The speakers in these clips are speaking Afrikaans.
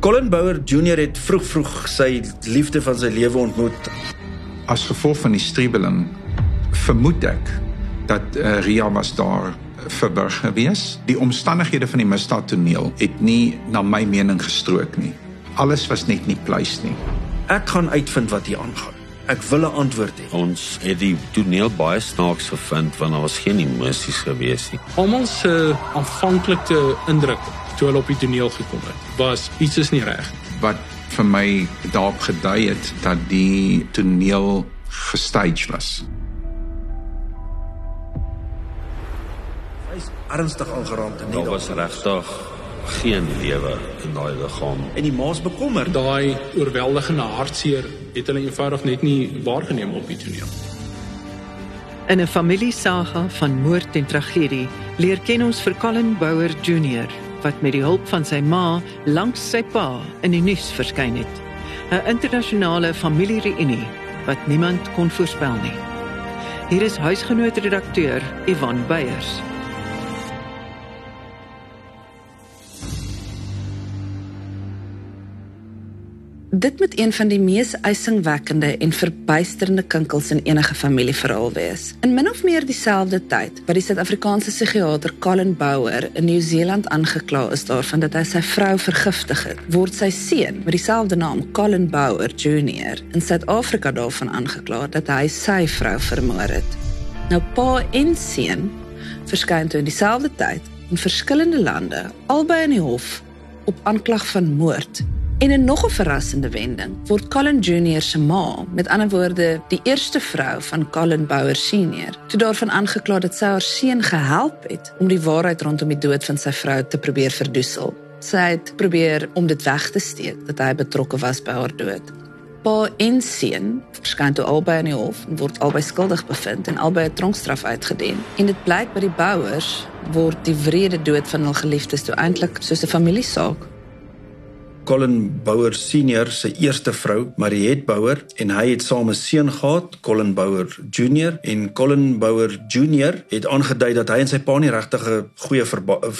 Colin Bouwer Junior het vroeg vroeg sy liefde van sy lewe ontmoet. As gevolg van die strebeling vermoed ek dat uh, Ria was daar verberg gewees. Die omstandighede van die misdaadtoneel het nie na my mening gestrook nie. Alles was net nie pleis nie. Ek gaan uitvind wat hier aangaan. Ek wil 'n antwoord hê. Ons het die toneel baie snaaks gevind want daar was geen emosies gewees nie. Almal se aanvanklike indruk toe hulle op die toneel gekom het, was iets is nie reg. Wat vir my daarop gedui het dat die toneel gestage was. Hy's ernstig aangeraak en Daar was regtig geen lewe in daai liggaam. en die ma's bekommer. Daai oorweldigende hartseer het hulle eenvoudig net nie waargeneem op die toneel. In 'n familiesaga van moord en tragedie leer ken ons vir Colin Bouwer Junior wat met die hulp van sy ma langs sy pa in die nuus verskyn het. 'n Internasionale familiereunie wat niemand kon voorspel nie. Hier is huisgenootredakteur Ivan Beyers. Dit moet een van die mees eisingwekkende en verbuisterende kinkels in enige familieverhaal wees. In min of meer dieselfde tyd wat die Suid-Afrikaanse psigiater Colin Bouwer in Nieu-Seeland aangekla is daarvan dat hy sy vrou vergiftig het, word sy seun met dieselfde naam, Colin Bouwer Jr, in Suid-Afrika daarvan aangekla dat hy sy vrou vermoor het. Nou pa en seun verskyn toe in dieselfde tyd in verskillende lande, albei in die hof op aanklag van moord En in nog 'n verrassende wending word Colin Junior se ma, met ander woorde, die eerste vrou van Colin Bouwer Senior, toe daarvan aangekla dat sy haar seun gehelp het om die waarheid rondom die dood van sy vrou te probeer verdoesel. Sy het probeer om dit weg te steek dat hy betrokke was by haar dood. Pa en seun verskyn toe albei in die hof en word albei skuldig bevind en albei 'n tronkstraf uitgedien. En dit blyk by die Bouwers word die wrede dood van hul geliefdes toe eintlik soos 'n familiesaak Colin Bouwer senior se eerste vrou, Mariet Bouwer, en hy het saam 'n seun gehad, Colin Bouwer junior, en Colin Bouwer junior het aangedui dat hy en sy pa nie regtig 'n goeie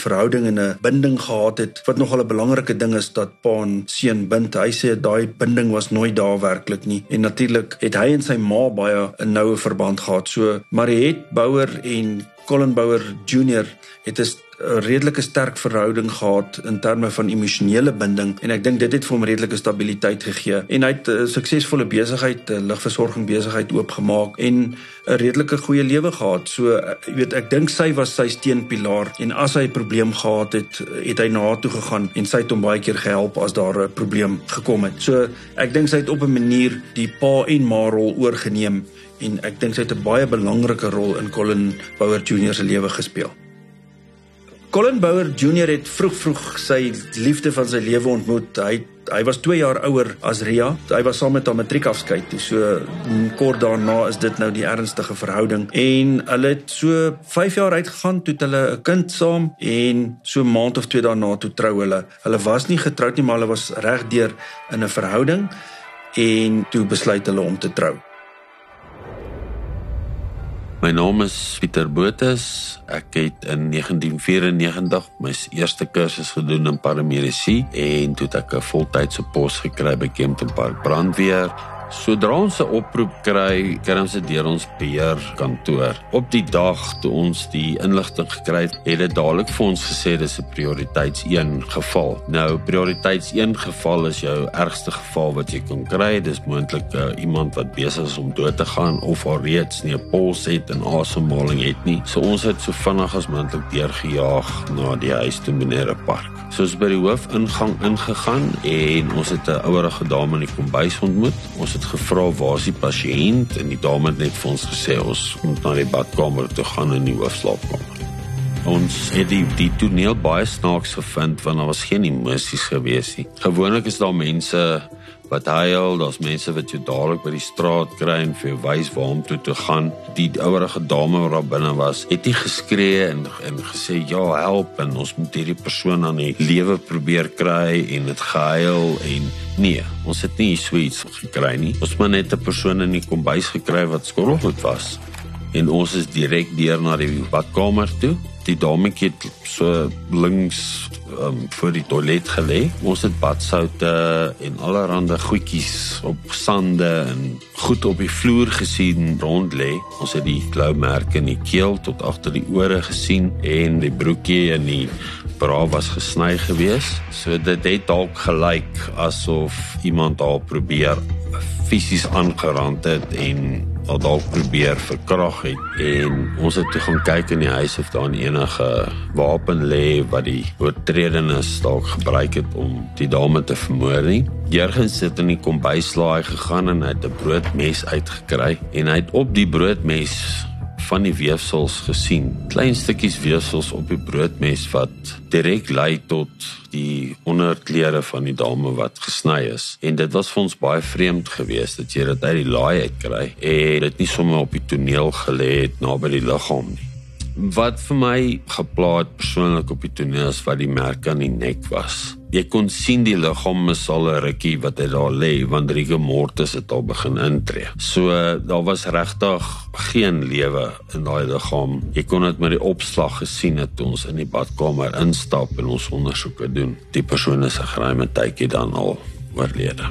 verhouding en 'n binding gehad het. Wat nogal 'n belangrike ding is dat pa en seun bind. Hy sê daai binding was nooit daar werklik nie. En natuurlik het hy en sy ma baie 'n noue verband gehad. So Mariet Bouwer en Colin Bouwer junior het 'n 'n redelike sterk verhouding gehad in terme van emosionele binding en ek dink dit het vir hom redelike stabiliteit gegee en hy het 'n suksesvolle besigheid, 'n ligversorging besigheid oopgemaak en 'n redelike goeie lewe gehad. So jy weet ek dink sy was sy steunpilaar en as hy 'n probleem gehad het, het hy na haar toe gegaan en sy het hom baie keer gehelp as daar 'n probleem gekom het. So ek dink sy het op 'n manier die pa en ma rol oorgeneem en ek dink sy het 'n baie belangrike rol in Colin Bouwer Junior se lewe gespeel. Colin Bouwer Junior het vroeg vroeg sy liefde van sy lewe ontmoet. Hy hy was 2 jaar ouer as Ria. Hy was saam met haar matriekafskeid toe. So kort daarna is dit nou die ernstige verhouding en hulle het so 5 jaar uitgegaan toe hulle 'n kind saam en so 'n maand of 2 daarna toe trou hulle. Hulle was nie getroud nie, maar hulle was regdeur in 'n verhouding en toe besluit hulle om te trou. My naam is Pieter Botus. Ek het in 1994 my eerste kursus gedoen in paramedisy en toe het ek 'n voltydse pos gekry by Kempton Park Brandweer Sodra ons 'n oproep kry, kry ons dit deur ons beheer kantoor. Op die dag toe ons die inligting gekry het, het dit dadelik vir ons gesê dis 'n prioriteits 1 geval. Nou prioriteits 1 geval is jou ergste geval wat jy kan kry. Dis moontlik uh, iemand wat besig is om dood te gaan of al reeds nie 'n pols het en asemhaling het nie. So ons het so vinnig as moontlik deurgejaag na die huis toe meneer Park. So ons by die hoofingang ingegaan en ons het 'n ouerige dame in die kombuis ontmoet. Ons het gevra waar is die pasiënt en die dame het net vir ons gesê ons moet na die badkamer toe gaan in die hoofslaapkamer. Ons het die die toneel baie snaaks gevind want daar was geen emosies gewees nie. Gewoonlik is daar mense wat huil, daar's mense wat jou dadelik by die straat kry en vir jou wys waar om toe te gaan. Die ouerige dame wat daar binne was, het nie geskree en en gesê ja, help en ons moet hierdie persoon aan die lewe probeer kry en dit gehuil en nee, ons het nie sweets gekry nie. Ons het net 'n persoon in die kombuis gekry wat skorrelgoed was. En ons is direk deur na die badkamer toe die dametjie het so links um, voor die toilet gelê. Ons het badsoute en allerlei goedjies op sande en goed op die vloer gesien rond lê. Ons het die blou merke in die keel tot agter die ore gesien en die broekie en die bra was gesny gewees. So dit het dalk gelyk asof iemand haar probeer fisies aangerand het en wat dalk probeer verkrag het en ons het toe gaan kyk in die huis of daar enige wapen lê wat die oortredenis dalk gebruik het om die dame te vermoor nie. Jurgens het in die kombuislaai gegaan en hy het 'n broodmes uitgekry en hy het op die broodmes van die weefsels gesien. Klein stukkies weefsels op die broodmes wat direk lei tot die onderklere van die dame wat gesny is. En dit was vir ons baie vreemd geweest dat jy dit uit die laai uitkry en dit nie sommer op die toneel gelê het naby die liggaam nie. Wat vir my geplaat persoonlik op die toneel is wat die merk aan die nek was jy kon sien die liggaam is al 'n rukkie wat hy daar lê want rigor mortis het al begin intree. So daar was regtig geen lewe in daai liggaam. Jy kon dit met die opslag gesien het ons in die badkamer instap en ons ondersoeke doen. Die persoon is 'n geruime tydjie dan al oorlede.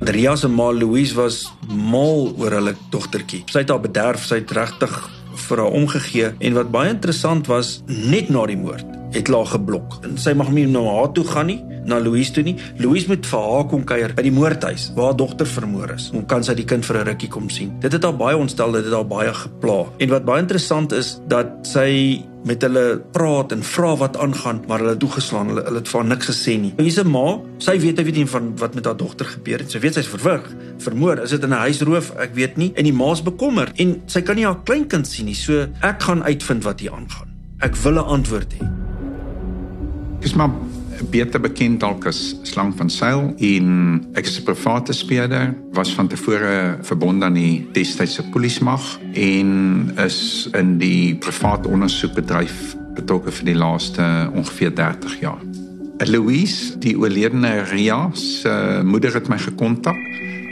Ria se ma Louise was mal oor hulle dogtertjie. Sy het haar bederf, sy het regtig vir haar omgegee en wat baie interessant was net na die moord het haar geblok. En sy mag nie na haar toe gaan nie, na Louise toe nie. Louise moet vir haar kom kuier by die moordhuis waar haar dogter vermoor is. Hoe kan sy die kind vir 'n rukkie kom sien? Dit het haar baie ontstel, dit het haar baie gepla. En wat baie interessant is dat sy met hulle praat en vra wat aangaan, maar hulle het toegeslaan. Hulle hulle het vir niks gesê nie. Hier's 'n ma, sy weet weet nie van wat met haar dogter gebeur het. Sy weet sy's verwrig, vermoor. Is dit in 'n huisroof? Ek weet nie. En die ma's bekommer en sy kan nie haar kleinkind sien nie. So ek gaan uitvind wat hier aangaan. Ek wil 'n antwoord hê is maar beter bekend dalk as slang van seil en ek is 'n private speler was van tevore verbonde aan die destydse polismag en is in die private ondersoekbedryf betrokke vir die laaste ongeveer 30 jaar. Louise, die oorledene Ria se moeder het my gekontak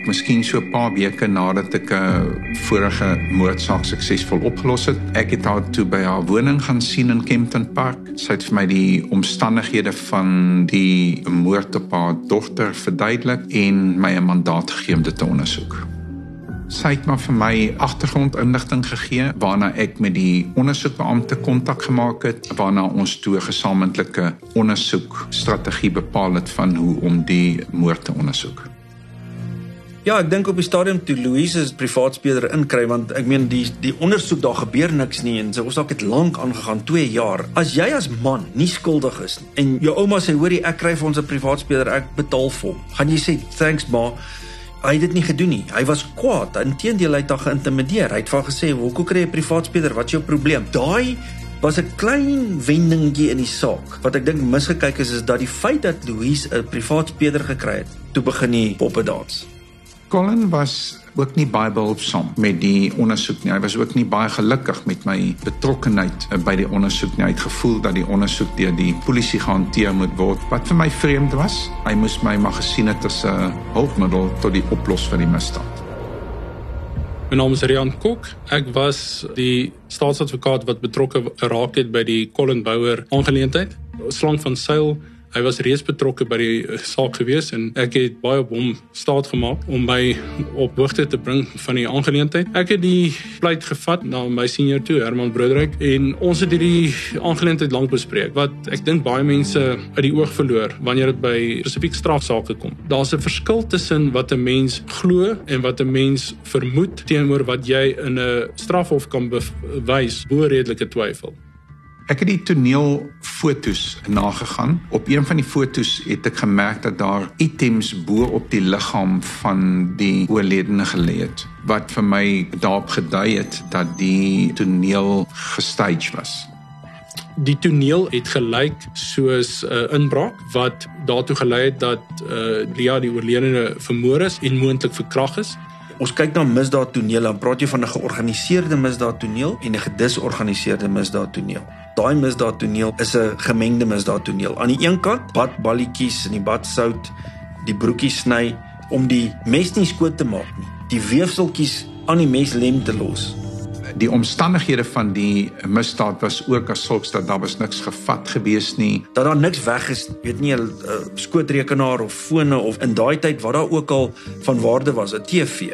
miskien so 'n paar weke nadat ek 'n vorige moordsaak suksesvol opgelos het. Ek het haar toe by haar woning gaan sien in Kempton Park. Sy het vir my die omstandighede van die moord op haar dogter verduidelik en my 'n mandaat gegee om dit te ondersoek. Sy het maar vir my agtergrondinligting gegee waarna ek met die ondersoekbeampte kontak gemaak het waarna ons toe 'n gesamentlike ondersoekstrategie bepaal het van hoe om die moord te ondersoek. Ja, ek dink op die stadium toe Louise se privaat speler inkry want ek meen die die ondersoek daar gebeur niks nie en sy ons dalk het lank aangegaan 2 jaar. As jy as man nie skuldig is en jou ouma sê hoorie ek kry vir ons 'n privaat speler, ek betaal vir hom. Gaan jy sê thanks ma? Hy het dit nie gedoen nie. Hy was kwaad. Inteendeel hy het haar geïntimideer. Hy het vir haar gesê, "Hoekom kry jy 'n privaat speler? Wat is jou probleem?" Daai was 'n klein wendingetjie in die saak. Wat ek dink misgekyk is is dat die feit dat Louise 'n privaat speler gekry het, toe begin die poppe dans. Colin was ook nie baie behulpsaam met die ondersoek nie. Hy was ook nie baie gelukkig met my betrokkeheid eh, by die ondersoek nie. Hy het gevoel dat die ondersoek deur die polisie gehanteer moet word. Wat vir my vreemd was, hy moes my maar gesien het as 'n hulpmiddel tot die oplos van die misdaad. My naam is Rian Kok. Ek was die staatsadvokaat wat betrokke geraak het by die Colin Bouwer aangeleentheid. Slang van Sail Hy was reeds betrokke by die eh, saak gewees en ek het baie op hom staat gemaak om my op hoogte te bring van die aangeleentheid. Ek het die pleit gevat na my senior toe, Herman Broederik, en ons het hierdie aangeleentheid lank bespreek wat ek dink baie mense uit die oog verloor wanneer dit by spesifiek strafsaake kom. Daar's 'n verskil tussen wat 'n mens glo en wat 'n mens vermoed teenoor wat jy in 'n strafhof kan bewys bo redelike twyfel. Ek het die toneelfoto's nagegaan. Op een van die foto's het ek gemerk dat daar items bo op die liggaam van die oorledene gelê het wat vir my daarop gedui het dat die toneel gestage was. Die toneel het gelyk soos 'n uh, inbraak wat daartoe gelei het dat uh, Lia die oorledene vermoor is en moontlik verkragt is. Ons kyk na misdaadtoneel en praat jy van 'n georganiseerde misdaadtoneel en 'n gedisorganiseerde misdaadtoneel. Daai misdaadtoneel is 'n gemengde misdaadtoneel. Aan die een kant badballetjies in die badsout, die broekies sny om die mes nie skoot te maak nie. Die weefseltjies aan die meslem te los. Die omstandighede van die misdaad was ook as sulks dat daar was niks gevat gewees nie. Dat daar niks weg is, weet nie 'n uh, skootrekenaar of fone of in daai tyd wat daar ook al van waarde was, 'n TV.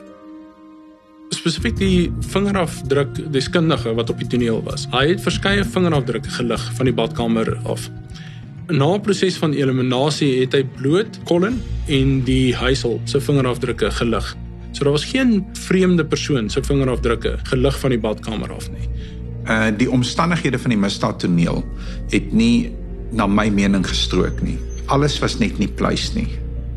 Spesifiek die vingerafdruk deskundige wat op die toneel was. Hy het verskeie vingerafdrukke gelig van die badkamer af. Na 'n proses van eliminasie het hy bloot Colin en die huishulp se vingerafdrukke gelig. So daar was geen vreemde persoon se vingerafdrukke gelig van die badkamer af nie. Uh die omstandighede van die misdaadtoneel het nie na my mening gestrook nie. Alles was net nie pleis nie.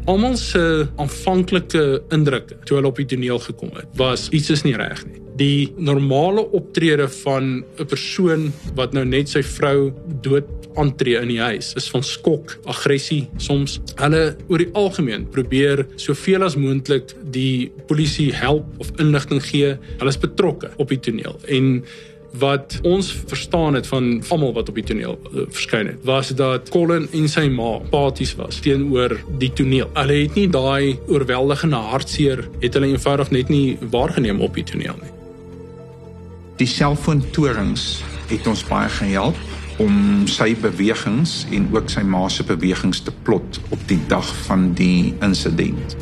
Almal se aanvanklike indrukke toe hulle op die toneel gekom het, was iets is nie reg nie. Die normale optrede van 'n persoon wat nou net sy vrou dood aantree in die huis is van skok, aggressie soms. Hulle oor die algemeen probeer soveel as moontlik die polisie help of inligting gee. Hulle is betrokke op die toneel en wat ons verstaan het van almal wat op die toneel uh, verskyn het was dat Colin en sy ma paties was teenoor die toneel. Hulle het nie daai oorweldigende hartseer het hulle eenvoudig net nie waargeneem op die toneel nie. Die selfoontorings het ons baie gehelp om sy bewegings en ook sy ma se bewegings te plot op die dag van die insident.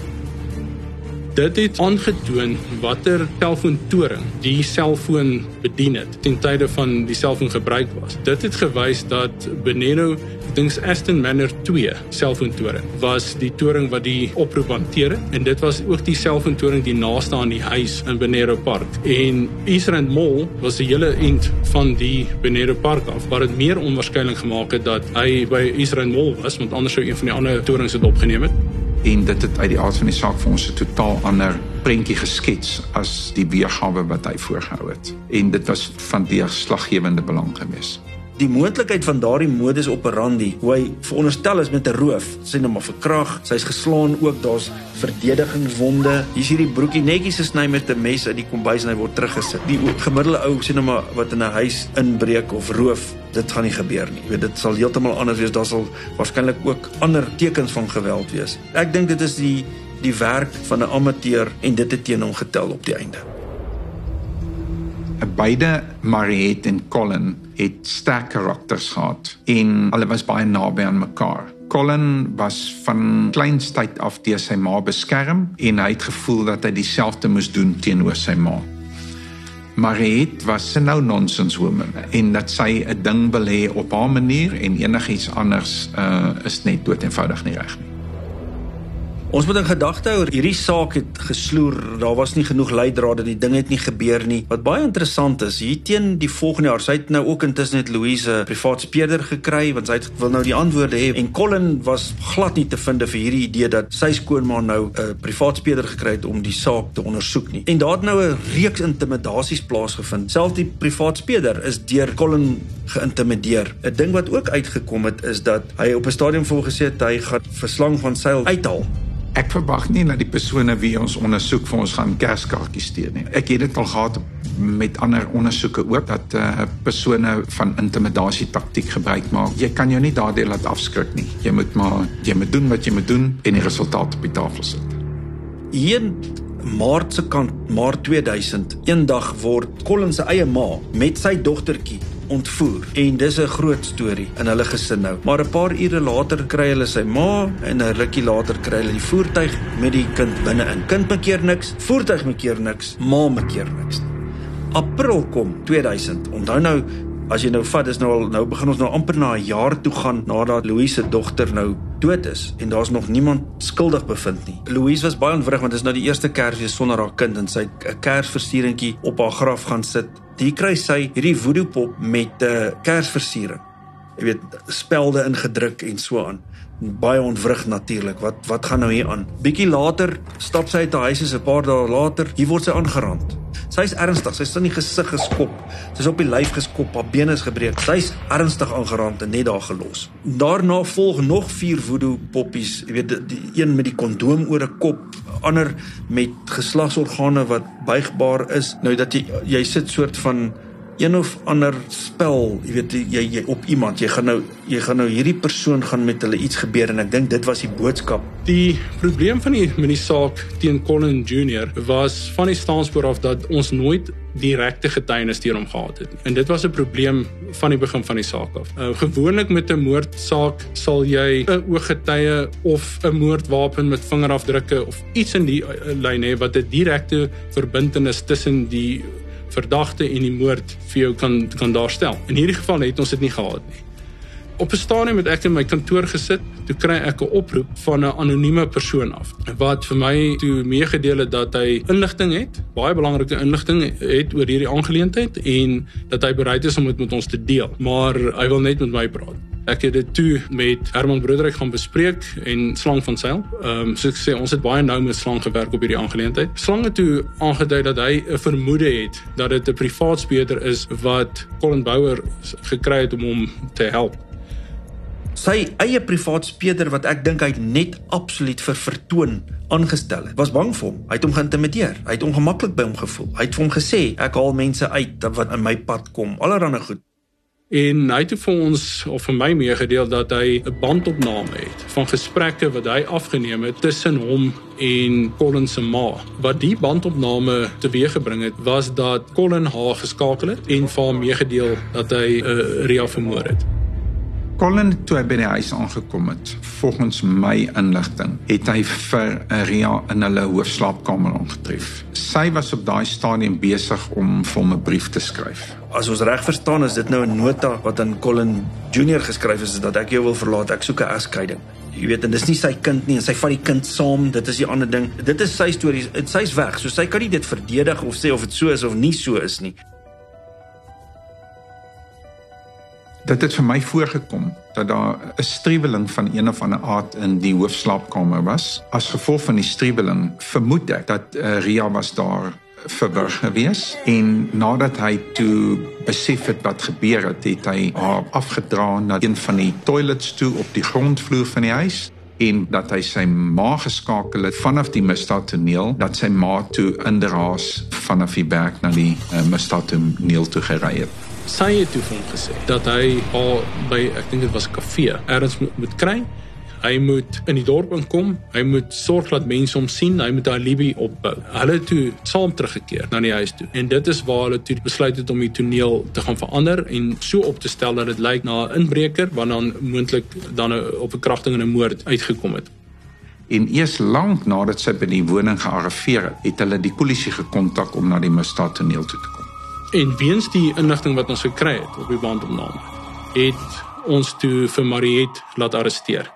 Dit het aangetoon watter selfoontoring die selfoon bedien het ten tye van die selfoon gebruik was. Dit het gewys dat Beneno, ek dink Aston Manor 2 selfoontoring was die toring wat die oproep hanteer en dit was ook die selfoontoring die naaste aan die huis in Benero Park. En Eastrand Mall was die hele eind van die Benero Park af, wat dit meer onwaarskynlik gemaak het dat hy by Eastrand Mall was, want anders sou een van die ander torings dit opgeneem het en dit het uit die aard van die saak vir ons 'n totaal ander prentjie geskets as die weergawe wat hy voorgehou het. En dit was van deurslaggewende belang geweest die moontlikheid van daardie modus operandi hoe hy veronderstel is met 'n roof sien hom of verkrag sy's geslaan ook daar's verdedigingswonde hier's hierdie broekie netjies gesny met 'n mes uit die kombuis en hy word teruggesit. Die gemiddelde ou sien hom wat in 'n huis inbreek of roof dit gaan nie gebeur nie. Jy weet dit sal heeltemal anders wees. Daar sal waarskynlik ook ander tekens van geweld wees. Ek dink dit is die die werk van 'n amateur en dit het teen hom getel op die einde. Beide Mariette en Colin het sterk karakters gehad en hulle was baie naby aan mekaar. Colin was van kleinstyd af deur sy ma beskerm en hy het gevoel dat hy dieselfde moes doen teenoor sy ma. Mariette was 'n nou nonsens woman en dat sy 'n ding belê op haar manier en enigiets anders uh, is net dood eenvoudig nie reg nie. Ons moet in gedagte hou hierdie saak het gesloer. Daar was nie genoeg leidrade, die ding het nie gebeur nie. Wat baie interessant is, hier teen die volgende jaar, sy het nou ook intussen net Louise privaat speurder gekry want sy wil nou die antwoorde hê en Colin was glad nie te vind vir hierdie idee dat sy skoonma nou 'n uh, privaat speurder gekry het om die saak te ondersoek nie. En daar het nou 'n reeks intimidasies plaasgevind. Selfs die privaat speurder is deur Colin geïntimideer. 'n Ding wat ook uitgekom het is dat hy op 'n stadium volgesê het hy gaan verslang van seil uithaal Ek verwag nie dat die persone wie ons ondersoek vir ons gaan kerskaartjies stuur nie. Ek het dit al gehad met ander ondersoeke ook dat eh uh, persone van intimidasie taktik gebruik maak. Jy kan jou nie daardeur laat afskrik nie. Jy moet maar jy moet doen wat jy moet doen en die resultaat op die tafel sit. Een Maart se kant Maart 2000 eendag word Collins se eie ma met sy dogtertjie ontvoer en dis 'n groot storie in hulle gesin nou. Maar 'n paar ure later kry hulle sy ma en 'n rukkie later kry hulle die voertuig met die kind binne-in. Kind maak keer niks, voertuig maak keer niks, ma maak keer niks. April kom 2000. Onthou nou As jy nou vat, is nou al nou begin ons nou amper na 'n jaar toe gaan nadat Louise se dogter nou dood is en daar's nog niemand skuldig bevind nie. Louise was baie ontwrig want dit is nou die eerste Kersfees sonder haar kind en sy 'n Kersversieringkie op haar graf gaan sit hier kry sy hierdie voodoo pop met 'n uh, kersversiering. Jy weet spelde ingedruk en so aan. Baie ontwrig natuurlik. Wat wat gaan nou hier aan? Bietjie later stap sy uit haar huis en 'n paar dae later, hier word sy aangerand. Sy's ernstig. Sy's in die gesig geskop. Sy's op die lyf geskop. Haar bene is gebreek. Sy's ernstig aangerand en net daar gelos. Daarna volg nog 4 voodoo poppies. Jy weet die, die een met die kondoom oor 'n kop, ander met geslagsorgane wat buigbaar is. Nou dat jy jy sit soort van een of ander spel, jy weet jy jy op iemand, jy gaan nou jy gaan nou hierdie persoon gaan met hulle iets gebeur en ek dink dit was die boodskap. Die probleem van die met die saak teen Colin Junior was van die staanspoor af dat ons nooit direkte getuienis teen hom gehad het. En dit was 'n probleem van die begin van die saak af. Uh, gewoonlik met 'n moordsaak sal jy 'n ooggetuie of 'n moordwapen met vingerafdrukke of iets in die uh, lyn hê wat 'n direkte verbintenis tussen die verdagte en die moord vir jou kan kan daarstel. In hierdie geval het ons dit nie gehad nie. Op 'n stadium het ek in my kantoor gesit, toe kry ek 'n oproep van 'n anonieme persoon af wat vir my toe meegedeel het dat hy inligting het, baie belangrike inligting het oor hierdie aangeleentheid en dat hy bereid is om dit met ons te deel, maar hy wil net met my praat. Ek het dit toe met Herman Broederik gaan bespreek en Slang van Sail. Ehm um, so ek sê ons het baie nou met Slang gewerk op hierdie aangeleentheid. Slang het toe aangedui dat hy 'n vermoede het dat dit 'n privaat speler is wat Colin Bouwer gekry het om hom te help sy eie privaat speeder wat ek dink hy net absoluut vir vertoon aangestel het, was bang vir hom. Hy het hom geïntimideer. Hy het ongemaklik by hom gevoel. Hy het vir hom gesê, "Ek haal mense uit wat in my pad kom." Allerhande goed. En hy het vir ons of vir my meegedeel dat hy 'n bandopname het van gesprekke wat hy afgeneem het tussen hom en Colin se ma. Wat die bandopname teweeggebring het, was dat Colin haar geskakel het en vir hom meegedeel dat hy 'n uh, Ria vermoor het. Colin toe hy by die huis aangekom het, volgens my inligting, het hy vir Ria in hulle hoofslaapkamer aangetref. Sy was op daai stadium besig om vir hom 'n brief te skryf. As ons reg verstaan is dit nou 'n nota wat aan Colin Junior geskryf is dat ek jou wil verlaat, ek soek 'n egskeiding. Jy weet en dis nie sy kind nie en sy vat die kind saam, dit is die ander ding. Dit is sy storie. Sy's weg, so sy kan nie dit verdedig of sê of dit so is of nie so is nie. Dit het vir my voorgekom dat daar 'n streweling van een of ander aard in die hoofslaapkamer was. As gevolg van die streweling vermoed ek dat uh, Ria was daar verberg gewees. En nadat hy toe besef het wat gebeur het, het hy haar afgedra na een van die toilets toe op die grondvloer van die huis. En dat hy sy ma geskakel het vanaf die misdaadtoneel dat sy ma toe inderhaas vanaf die berg na die uh, misdaadtoneel toe gery het sy het toe vir hom gesê dat hy al by ek dink dit was 'n kafee ergens moet, moet kry. Hy moet in die dorp inkom. Hy moet sorg dat mense hom sien. Hy moet 'n alibi opbou. Hulle het toe saam teruggekeer na die huis toe. En dit is waar hulle toe besluit het om die toneel te gaan verander en so op te stel dat dit lyk na 'n inbreker wat dan moontlik dan op 'n kragting en 'n moord uitgekom het. En eers lank nadat sy by die woning gearriveer het, het hulle die polisie gekontak om na die misdaadtoneel toe te kom. En weens die inligting wat ons gekry het op die bandopname, het ons toe vir Mariet laat arresteer.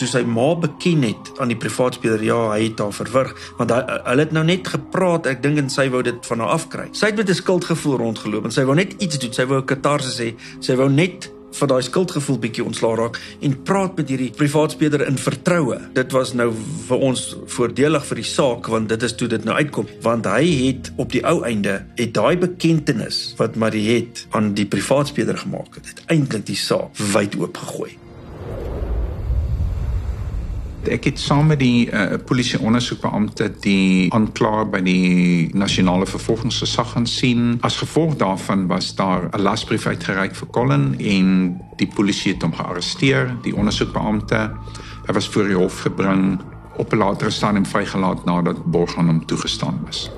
Toe sy ma beken het aan die privaat speler, ja, hy het haar verwrig, want hy hulle het nou net gepraat, ek dink en sy wou dit van haar afkry. Sy het met 'n skuldgevoel rondgeloop en sy wou net iets doen. Sy wou 'n katarsis hê. Sy wou net van daai skuldgevoel bietjie ontslaa raak en praat met hierdie privaat speler in vertroue. Dit was nou vir ons voordelig vir die saak want dit is toe dit nou uitkom want hy het op die ou einde het daai bekentenis wat Mariet aan die privaat speler gemaak het, het eintlik die saak wyd oop gegooi. Ek het saam met die uh, polisie ondersoekbeampte die aanklaer by die nasionale vervolgingsgesag gaan sien. As gevolg daarvan was daar 'n lasbrief uitgereik vir Colin en die polisie het hom gearresteer, die ondersoekbeampte. Hy was voor die hof gebring op 'n latere stadium vrygelaat nadat borg aan hom toegestaan was.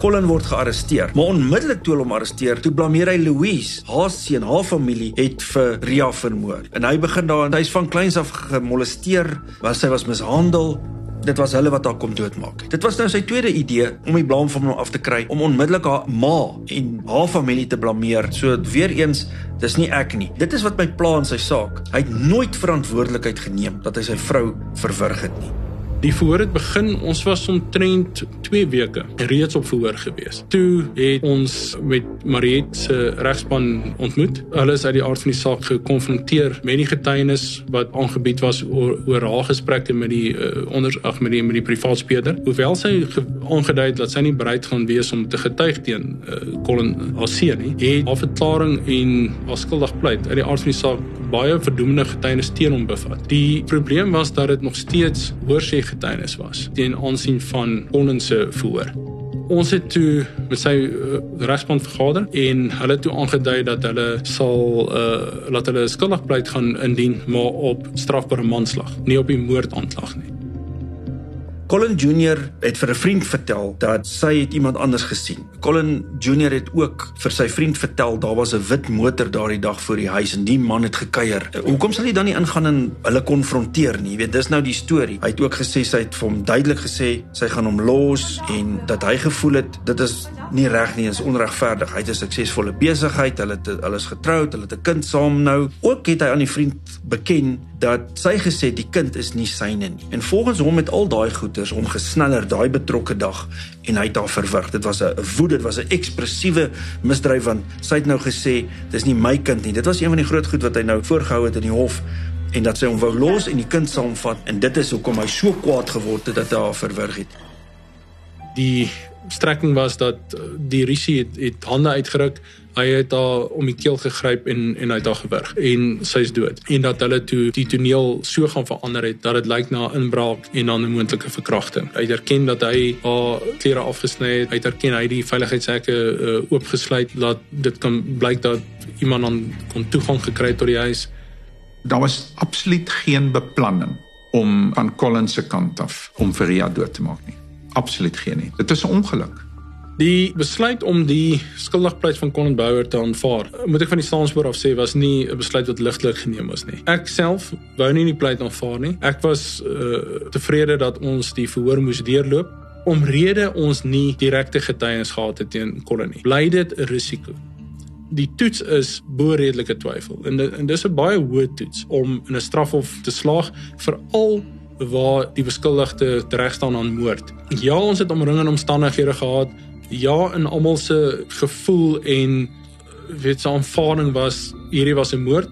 Colin word gearresteer. Maar onmiddellik toe hulle hom arresteer, toe blameer hy Louise, haar seun, haar familie het vir Ria vermoor. En hy begin daar, hy's van kleins af gemolesteer, was sy was mishandel. Dit was hulle wat haar kom doodmaak. Dit was nou sy tweede idee om die blame van hom af te kry, om onmiddellik haar ma en haar familie te blameer. So weer eens, dis nie ek nie. Dit is wat my pla in sy saak. Hy het nooit verantwoordelikheid geneem dat hy sy vrou verwrig het nie. Die verhoor het begin, ons was omtrent 2 weke reeds op verhoor gewees. Toe het ons met Mariet se regspan ontmoet. Hulle is uit die aard van die saak gekonfronteer met die getuienis wat aangebied was oor, oor haar gesprekke met die uh, onder ag met die die privaat speler. Hoewel sy aangedui het dat sy nie bereid gaan wees om te getuig teen uh, Colin Asie nie, het haar verklaring en haar skuldig pleit uit die aard van die saak baie verdoemende getuienis teen hom bevat. Die probleem was dat dit nog steeds hoorsê getuienis was teen aansien van Collins se voor. Ons het toe met sy uh, regspan vergader en hulle toe aangedui dat hulle sal uh laat hulle skuldig pleit gaan indien maar op strafbare manslag, nie op die moordaanklag nie. Colin Junior het vir 'n vriend vertel dat sy het iemand anders gesien. Colin Junior het ook vir sy vriend vertel daar was 'n wit motor daardie dag voor die huis en die man het gekuier. Hoekom sal hy dan nie ingaan en hulle konfronteer nie? Jy weet, dis nou die storie. Hy het ook gesê sy het vir hom duidelik gesê sy gaan hom los en dat hy gevoel het dit is nie reg nie, is onregverdig. Hy het 'n suksesvolle besigheid, hulle het hulle is getroud, hulle het 'n kind saam nou. Ook het hy aan die vriend beken dat sy gesê die kind is nie syne nie. En volgens hom het al daai goeters hom gesneller daai betrokke dag en hy het haar verwrig. Dit was 'n woede, dit was 'n ekspressiewe misdryf want sy het nou gesê dis nie my kind nie. Dit was een van die groot goed wat hy nou voorgehou het in die hof en dat sy hom wou los en die kind saamvat en dit is hoekom hy so kwaad geword het dat hy haar verwrig het. Die strekking was dat uh, die risie het, het hande uitgeruk. Hy het haar om die keel gegryp en en hy het haar gewurg en sy is dood. En dat hulle toe die toneel so gaan verander het dat dit lyk na 'n inbraak en dan 'n moontlike verkrachting. Hy het erken dat hy haar klere afgesny het. Hy het erken hy die veiligheidshekke uh, oopgesluit laat dit kan blyk dat iemand dan kon toegang gekry het tot die huis. Daar was absoluut geen beplanning om van Collins se kant af om vir Ria dood te maak nie absoluut geen nie. Dit is 'n ongeluk. Die besluit om die skuldigpleit van Colin Bouwer te aanvaar, moet ek van die staanspoor af sê, was nie 'n besluit wat ligtelik geneem was nie. Ek self wou nie die pleit aanvaar nie. Ek was uh, tevrede dat ons die verhoor moes deurloop omrede ons nie direkte getuienis gehad het teen Colin nie. Bly dit 'n risiko. Die toets is bo redelike twyfel en dit, en dis 'n baie hoë toets om in 'n strafhof te slaag veral waar die beskuldigde reg staan aan moord. Ja, ons het omringende omstandighede gehad. Ja, in almal se gevoel en weet se aanvaarding was hierdie was 'n moord.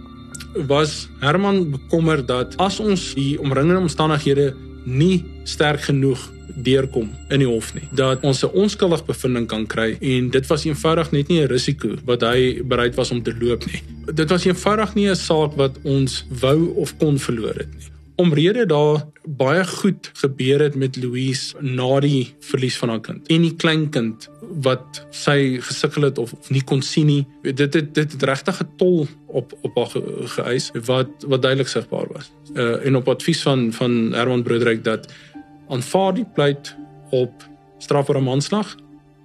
Was Herman bekommer dat as ons die omringende omstandighede nie sterk genoeg deurkom in die hof nie dat ons 'n onskuldig bevinding kan kry en dit was eenvoudig net nie 'n risiko wat hy bereid was om te loop nie. Dit was eenvoudig nie 'n saak wat ons wou of kon verloor het nie omrede daar baie goed gebeur het met Louise na die verlies van haar kind. En die kleinkind wat sy gesukkel het of, of nie kon sien nie dit het dit het regtig 'n tol op op haar ge, geëis wat wat duidelik sigbaar was. Uh, en op advies van van Herman Broederyk dat aanvaar die pleit op strafbare manslag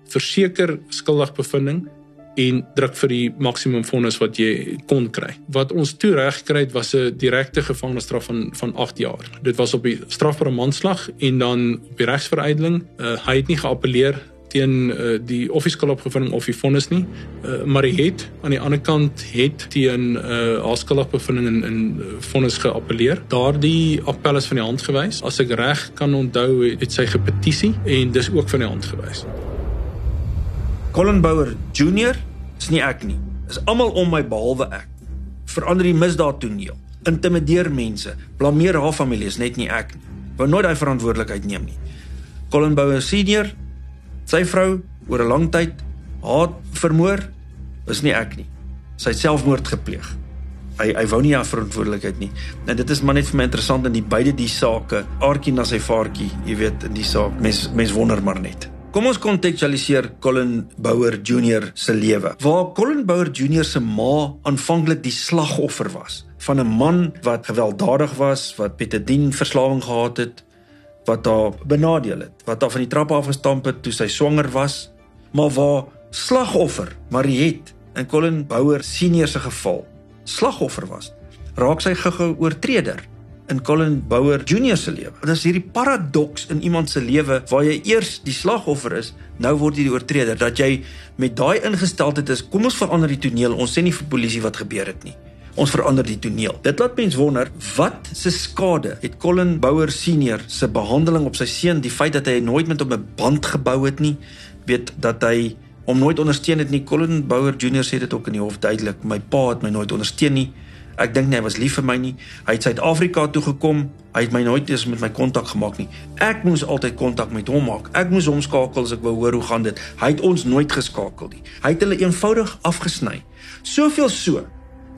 verseker skuldig bevinding en druk vir die maksimum vonnis wat jy kon kry. Wat ons toe reg gekry het was 'n direkte gevangenisstraf van van 8 jaar. Dit was op die strafbare manslag en dan op die regsveruideling. Uh, hy het nie geappeleer teen uh, die offisiële opgevinding of die vonnis nie. Uh, maar hy het aan die ander kant het teen uh, haar skuldig bevinding in in vonnis geappeleer. Daardie appel is van die hand gewys. As ek reg kan onthou, het sy gepetisie en dis ook van die hand gewys. Colin Bouwer Junior is nie ek nie. Is almal om my behalwe ek. Verander die misdaad toneel. Intimideer mense. Blameer haar familie is net nie ek nie. Wou nooit daai verantwoordelikheid neem nie. Colin Bouwer Senior, sy vrou oor 'n lang tyd haat vermoor is nie ek nie. Sy het selfmoord gepleeg. Hy hy wou nie haar verantwoordelikheid nie. En dit is maar net vir my interessant in die beide die sake, aardjie na sy vaartjie, jy weet, in die saak. Mens mens wonder maar net. Kom ons kontekstualiseer Colin Bouwer Junior se lewe. Waar Colin Bouwer Junior se ma aanvanklik die slagoffer was van 'n man wat gewelddadig was, wat petadien verslawing gehad het, wat haar benadeel het, wat haar van die trappe af gestamp het toe sy swanger was, maar waar slagoffer Mariet in Colin Bouwer senior se geval slagoffer was, raak sy gou-gou oortreder in Colin Bouwer Junior se lewe. Dit is hierdie paradoks in iemand se lewe waar jy eers die slagoffer is, nou word jy die oortreder dat jy met daai ingesteldheid is, kom ons verander die toneel. Ons sê nie vir polisie wat gebeur het nie. Ons verander die toneel. Dit laat mens wonder, wat se skade het Colin Bouwer Senior se behandeling op sy seun, die feit dat hy nooit met hom 'n band gebou het nie, weet dat hy hom nooit ondersteun het nie. Colin Bouwer Junior sê dit ook in die hof duidelik, my pa het my nooit ondersteun nie. Ek dink nie hy was lief vir my nie. Hy het Suid-Afrika toe gekom. Hy het my nooit eens met my kontak gemaak nie. Ek moes altyd kontak met hom maak. Ek moes hom skakel as ek wou hoor hoe gaan dit. Hy het ons nooit geskakel nie. Hy het hulle eenvoudig afgesny. Soveel so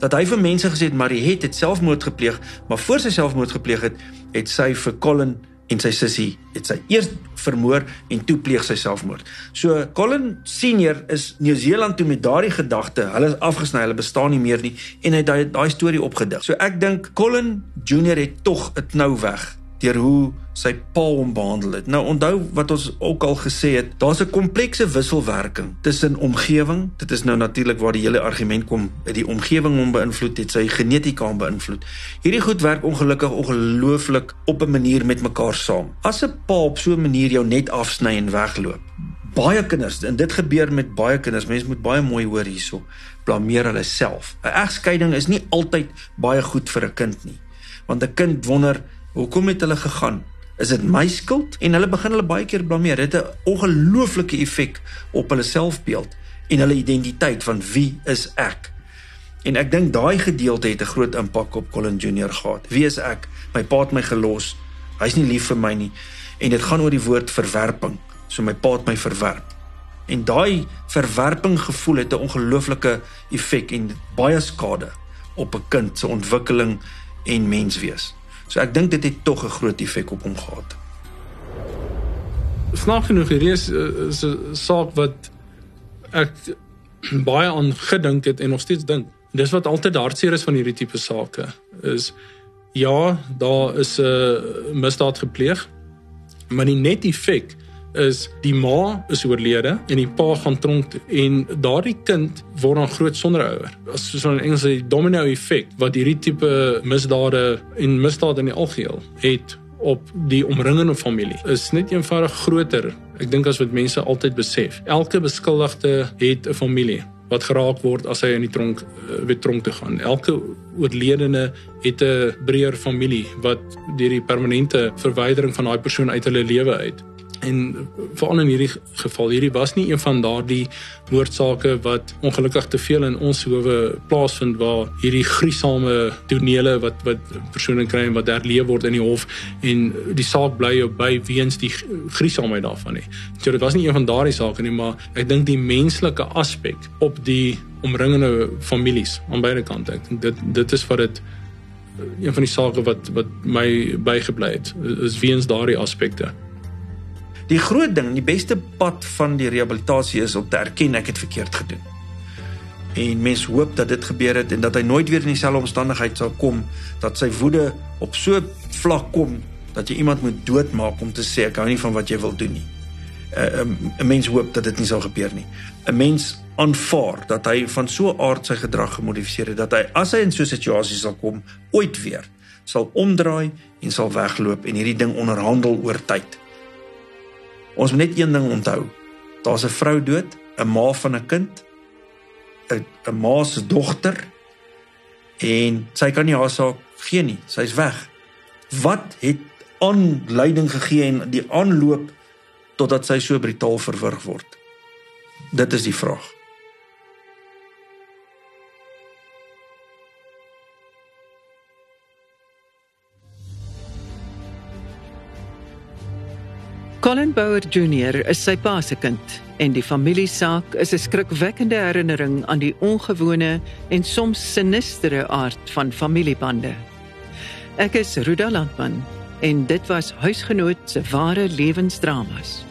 dat hy vir mense gesê het Marie het, selfmoord gepleeg, maar voor sy selfmoord gepleeg het, het sy vir Colin en sy sussie het sy eers vermoor en toe pleeg sy selfmoord. So Colin senior is Nieu-Seeland toe met daardie gedagte, hulle is afgesny, hulle bestaan nie meer nie en hy het daai daai storie opgedig. So ek dink Colin junior het tog 'n knou weg deur hoe sy pa hom behandel het. Nou onthou wat ons ook al gesê het, daar's 'n komplekse wisselwerking tussen omgewing, dit is nou natuurlik waar die hele argument kom, die omgewing hom beïnvloed het, sy genetika hom beïnvloed. Hierdie goed werk ongelukkig ongelooflik op 'n manier met mekaar saam. As 'n pa op so 'n manier jou net afsny en wegloop, baie kinders en dit gebeur met baie kinders, mense moet baie mooi hoor hierso, blameer hulle self. 'n Egskeiding is nie altyd baie goed vir 'n kind nie. Want 'n kind wonder Hoekom het hulle gegaan? Is dit my skuld? En hulle begin hulle baie keer blameer. Dit het 'n ongelooflike effek op hulle selfbeeld en hulle identiteit van wie is ek? En ek dink daai gedeelte het 'n groot impak op Colin Junior gehad. Wie is ek? My pa het my gelos. Hy's nie lief vir my nie. En dit gaan oor die woord verwerping. So my pa het my verwerp. En daai verwerping gevoel het 'n ongelooflike effek en baie skade op 'n kind se ontwikkeling en menswees. So ek dink dit het tog 'n groot effek op hom gehad. Snaaks genoeg hierdie is 'n saak wat ek baie aan gedink het en nog steeds dink. Dis wat altyd hartseer is van hierdie tipe sake is ja, daar is 'n misdaad gepleeg, maar die net effek is die ma is oorlede en die pa gaan tronk toe en daardie kind word dan groot sonder ouer. As so 'n Engelse domino effek wat hierdie tipe misdade en misdade in die algeheel het op die omringende familie is net eenvoudig groter. Ek dink as wat mense altyd besef. Elke beskuldigde het 'n familie wat geraak word as hy in die tronk eh, weer tronk te gaan. Elke oorledene het 'n breër familie wat deur die permanente verwydering van daai persoon uit hulle lewe uit En veral in hierdie geval, hierdie was nie een van daardie moordsake wat ongelukkig te veel in ons howe plaasvind waar hierdie gruisame tonele wat wat persone kry en wat herleef word in die hof en die saak bly op by weens die gruisaamheid daarvan nie. So dit was nie een van daardie sake nie, maar ek dink die menslike aspek op die omringende families aan beide kante. Ek dink dit dit is wat dit een van die sake wat wat my bygebly het is weens daardie aspekte. Die groot ding, die beste pad van die rehabilitasie is om te erken ek het verkeerd gedoen. En mens hoop dat dit gebeur het en dat hy nooit weer in dieselfde omstandigheid sal kom dat sy woede op so vlak kom dat jy iemand moet doodmaak om te sê ek hou nie van wat jy wil doen nie. 'n 'n mens hoop dat dit nie sal gebeur nie. 'n Mens aanvaar dat hy van so 'n aard sy gedrag gemodifiseer het dat hy as hy in so 'n situasie sal kom ooit weer sal omdraai en sal wegloop en hierdie ding onderhandel oor tyd. Ons moet net een ding onthou. Daar's 'n vrou dood, 'n ma van 'n kind, 'n 'n ma se dogter en sy kan nie haar saak gee nie. Sy's weg. Wat het aanleiding gegee en die aanloop totdat sy so brutaal verwrig word? Dit is die vraag. Colin Bauer Jr is sy pa se kind en die familiesaak is 'n skrikwekkende herinnering aan die ongewone en soms sinistere aard van familiebande. Ek is Ruda Landman en dit was huisgenoot se ware lewensdramas.